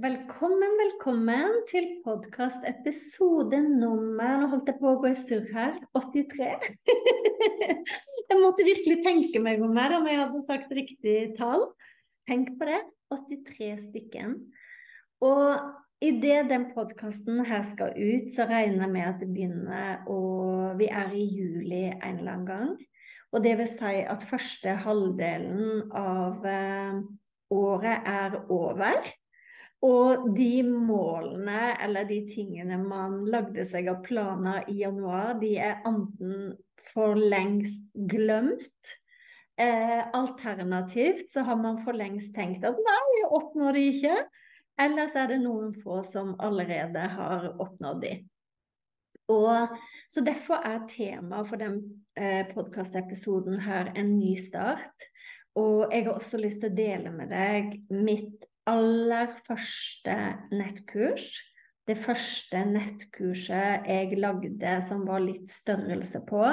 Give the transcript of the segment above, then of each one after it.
Velkommen, velkommen til podkast episode nummer Nå holdt jeg på å gå i surr her. 83. jeg måtte virkelig tenke meg om her om jeg hadde sagt riktig tall. Tenk på det. 83 stykken. Og idet den podkasten her skal ut, så regner jeg med at det begynner å Vi er i juli en eller annen gang. Og det vil si at første halvdelen av eh, året er over. Og de målene eller de tingene man lagde seg av planer i januar, de er enten for lengst glemt. Eh, alternativt så har man for lengst tenkt at nei, jeg oppnår de ikke. Eller så er det noen få som allerede har oppnådd de. Og, så derfor er temaet for den eh, podkastepisoden her en ny start. Og jeg har også lyst til å dele med deg mitt aller første nettkurs. Det første nettkurset jeg lagde som var litt størrelse på,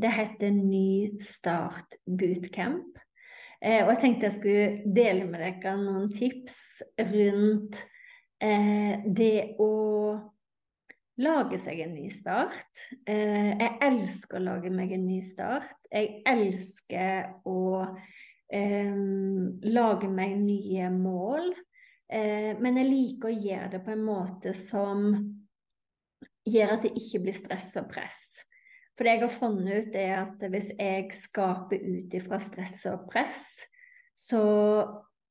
det heter Ny start bootcamp. Eh, og jeg tenkte jeg skulle dele med dere noen tips rundt eh, det å lage seg en ny start. Eh, jeg elsker å lage meg en ny start. Jeg elsker å eh, lage meg nye mål. Eh, men jeg liker å gjøre det på en måte som gjør at det ikke blir stress og press. For det jeg har funnet ut, er at hvis jeg skaper ut ifra stress og press, så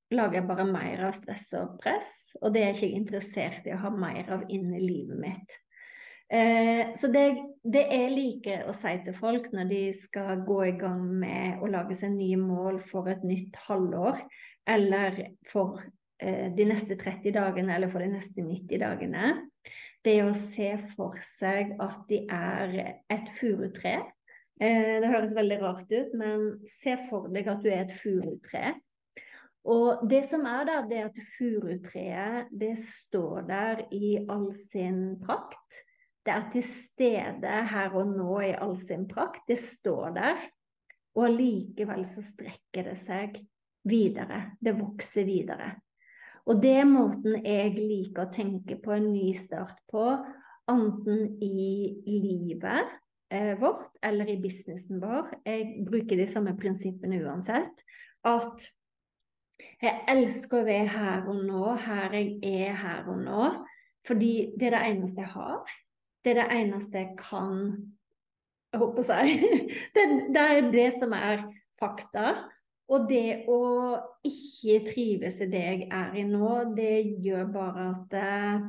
lager jeg bare mer av stress og press, og det er ikke jeg interessert i å ha mer av inn i livet mitt. Eh, så det, det jeg liker å si til folk når de skal gå i gang med å lage seg nye mål for et nytt halvår, eller for eh, de neste 30 dagene eller for de neste 90 dagene, det er å se for seg at de er et furutre. Eh, det høres veldig rart ut, men se for deg at du er et furutre. Og det som er der, det er at furutreet det står der i all sin prakt. Det er til stede her og nå i all sin prakt. Det står der. Og allikevel så strekker det seg videre. Det vokser videre. Og det er måten jeg liker å tenke på en ny start på, enten i livet eh, vårt eller i businessen vår. Jeg bruker de samme prinsippene uansett. At jeg elsker å være her og nå, her jeg er her og nå. Fordi det er det eneste jeg har. Det er det eneste jeg kan Jeg håper å si. Det, det er det som er fakta. Og det å ikke trives i det jeg er i nå, det gjør bare at eh,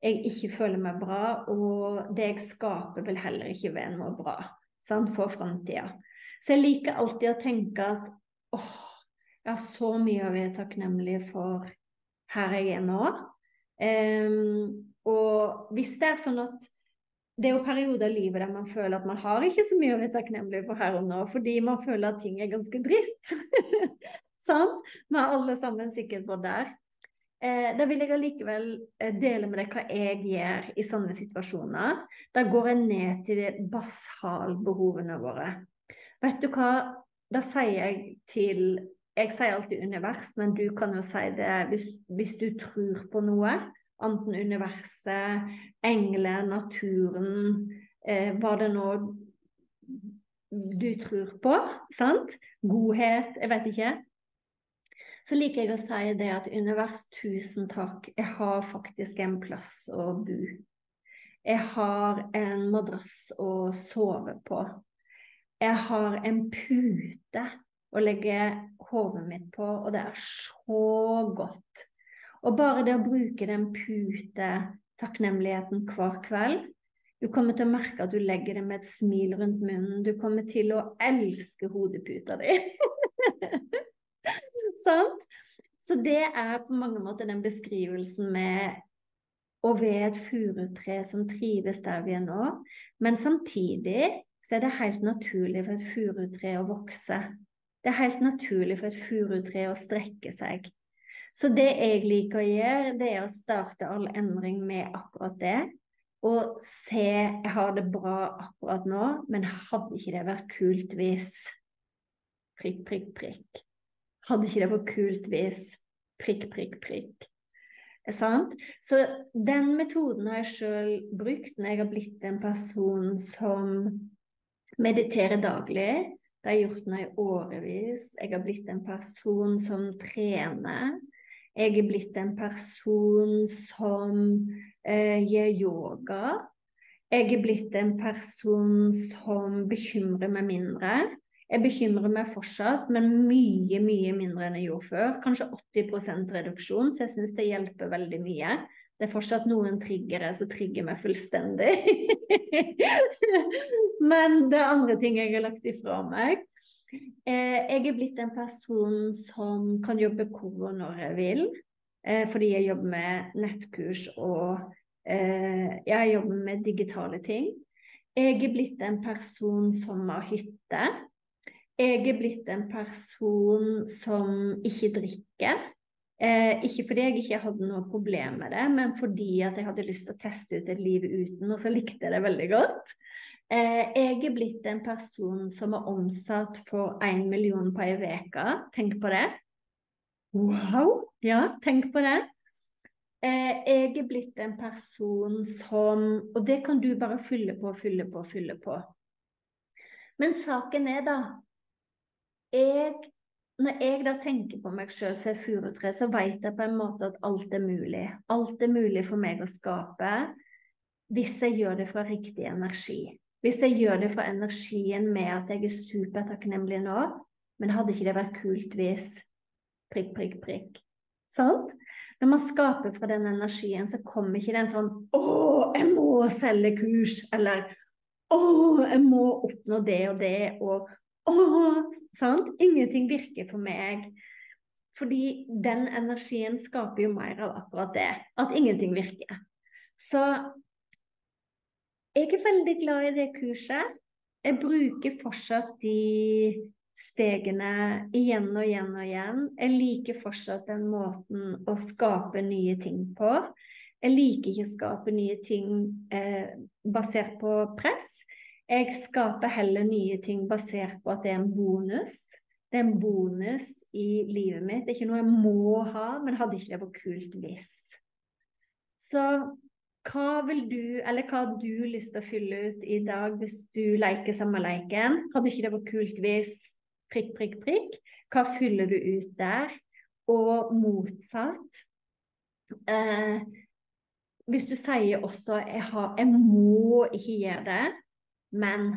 jeg ikke føler meg bra, og det jeg skaper, vil heller ikke være noe bra sant, for framtida. Så jeg liker alltid å tenke at åh, jeg har så mye å være takknemlig for her jeg er nå. Um, og hvis det er sånn at det er jo perioder i livet der man føler at man har ikke så mye å være takknemlig for her og nå, fordi man føler at ting er ganske dritt. sånn? Vi har alle sammen sikkert vært der. Eh, da vil jeg allikevel eh, dele med deg hva jeg gjør i sånne situasjoner. Da går jeg ned til de basalbehovene våre. Vet du hva, da sier jeg til Jeg sier alltid univers, men du kan jo si det hvis, hvis du tror på noe enten universet, engler, naturen, eh, hva det nå du tror på. Sant? Godhet, jeg vet ikke. Så liker jeg å si det at univers, tusen takk, jeg har faktisk en plass å bo. Jeg har en madrass å sove på. Jeg har en pute å legge hodet mitt på, og det er så godt. Og bare det å bruke den pute takknemligheten hver kveld Du kommer til å merke at du legger det med et smil rundt munnen. Du kommer til å elske hodeputa di. Sant? Så det er på mange måter den beskrivelsen med å være et furutre som trives der vi er nå. Men samtidig så er det helt naturlig for et furutre å vokse. Det er helt naturlig for et furutre å strekke seg. Så det jeg liker å gjøre, det er å starte all endring med akkurat det. Og se jeg har det bra akkurat nå, men hadde ikke det vært kult hvis Prikk, prikk, prikk. Hadde ikke det vært kult hvis Prikk, prikk, prikk. Er sant? Så den metoden har jeg sjøl brukt når jeg har blitt en person som mediterer daglig. Det har jeg gjort nå i årevis. Jeg har blitt en person som trener. Jeg er blitt en person som eh, gjør yoga. Jeg er blitt en person som bekymrer meg mindre. Jeg bekymrer meg fortsatt, men mye, mye mindre enn jeg gjorde før. Kanskje 80 reduksjon, så jeg syns det hjelper veldig mye. Det er fortsatt noen triggere som trigger meg fullstendig. men det er andre ting jeg har lagt ifra meg. Eh, jeg er blitt en person som kan jobbe hvor og når jeg vil, eh, fordi jeg jobber med nettkurs og eh, jeg jobber med digitale ting. Jeg er blitt en person som har hytte. Jeg er blitt en person som ikke drikker. Eh, ikke fordi jeg ikke hadde noe problem med det, men fordi at jeg hadde lyst til å teste ut et liv uten, og så likte jeg det veldig godt. Eh, jeg er blitt en person som er omsatt for én million på ei uke. Tenk på det. Wow! Ja, tenk på det. Eh, jeg er blitt en person som Og det kan du bare fylle på, fylle på, fylle på. Men saken er, da jeg, Når jeg da tenker på meg sjøl som et furutre, så vet jeg på en måte at alt er mulig. Alt er mulig for meg å skape hvis jeg gjør det fra riktig energi. Hvis jeg gjør det fra energien med at jeg er supertakknemlig nå, men hadde ikke det vært kult hvis prikk, prikk, prikk. Sant? Når man skaper fra den energien, så kommer ikke den sånn 'Å, jeg må selge kurs', eller 'Å, jeg må oppnå det og det', og 'Å' Sant? Ingenting virker for meg. Fordi den energien skaper jo mer av akkurat det. At ingenting virker. Så jeg er veldig glad i det kurset. Jeg bruker fortsatt de stegene igjen og igjen og igjen. Jeg liker fortsatt den måten å skape nye ting på. Jeg liker ikke å skape nye ting eh, basert på press. Jeg skaper heller nye ting basert på at det er en bonus. Det er en bonus i livet mitt. Det er ikke noe jeg må ha, men hadde ikke det vært kult hvis. Så hva vil du, eller hva har du lyst til å fylle ut i dag hvis du leker samme leiken? Hadde ikke det vært kult hvis prikk, prikk, prikk? Hva fyller du ut der? Og motsatt. Eh, hvis du sier også jeg, har, 'jeg må ikke gjøre det', men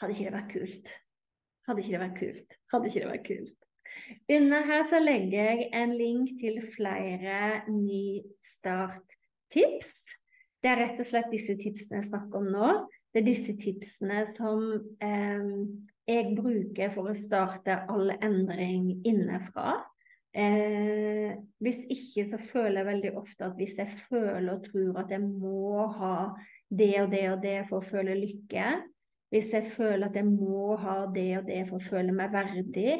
hadde ikke det vært kult? Hadde ikke det vært kult? Hadde ikke det vært kult? Under her så legger jeg en link til flere ny start-tips. Det er rett og slett disse tipsene jeg snakker om nå. Det er disse tipsene som eh, jeg bruker for å starte all endring innenfra. Eh, hvis ikke så føler jeg veldig ofte at hvis jeg føler og tror at jeg må ha det og det og det for å føle lykke, hvis jeg føler at jeg må ha det og det for å føle meg verdig,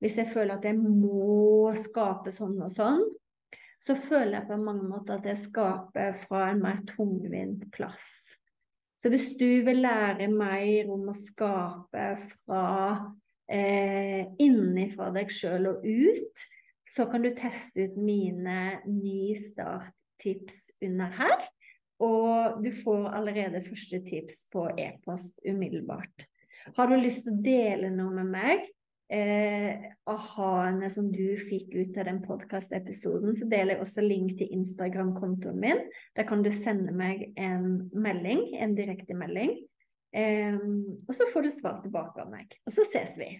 hvis jeg føler at jeg må skape sånn og sånn, så føler jeg på mange måter at jeg skaper fra en mer tungvint plass. Så hvis du vil lære mer om å skape fra eh, innenfra deg sjøl og ut, så kan du teste ut mine ny start-tips under her. og du får allerede første tips på e-post umiddelbart. Har du lyst til å dele noe med meg, eh, aha-ene som du fikk ut av den podkastepisoden, så deler jeg også link til Instagram-kontoen min. Der kan du sende meg en melding, en direktemelding. Eh, og så får du svar tilbake av meg. Og så ses vi.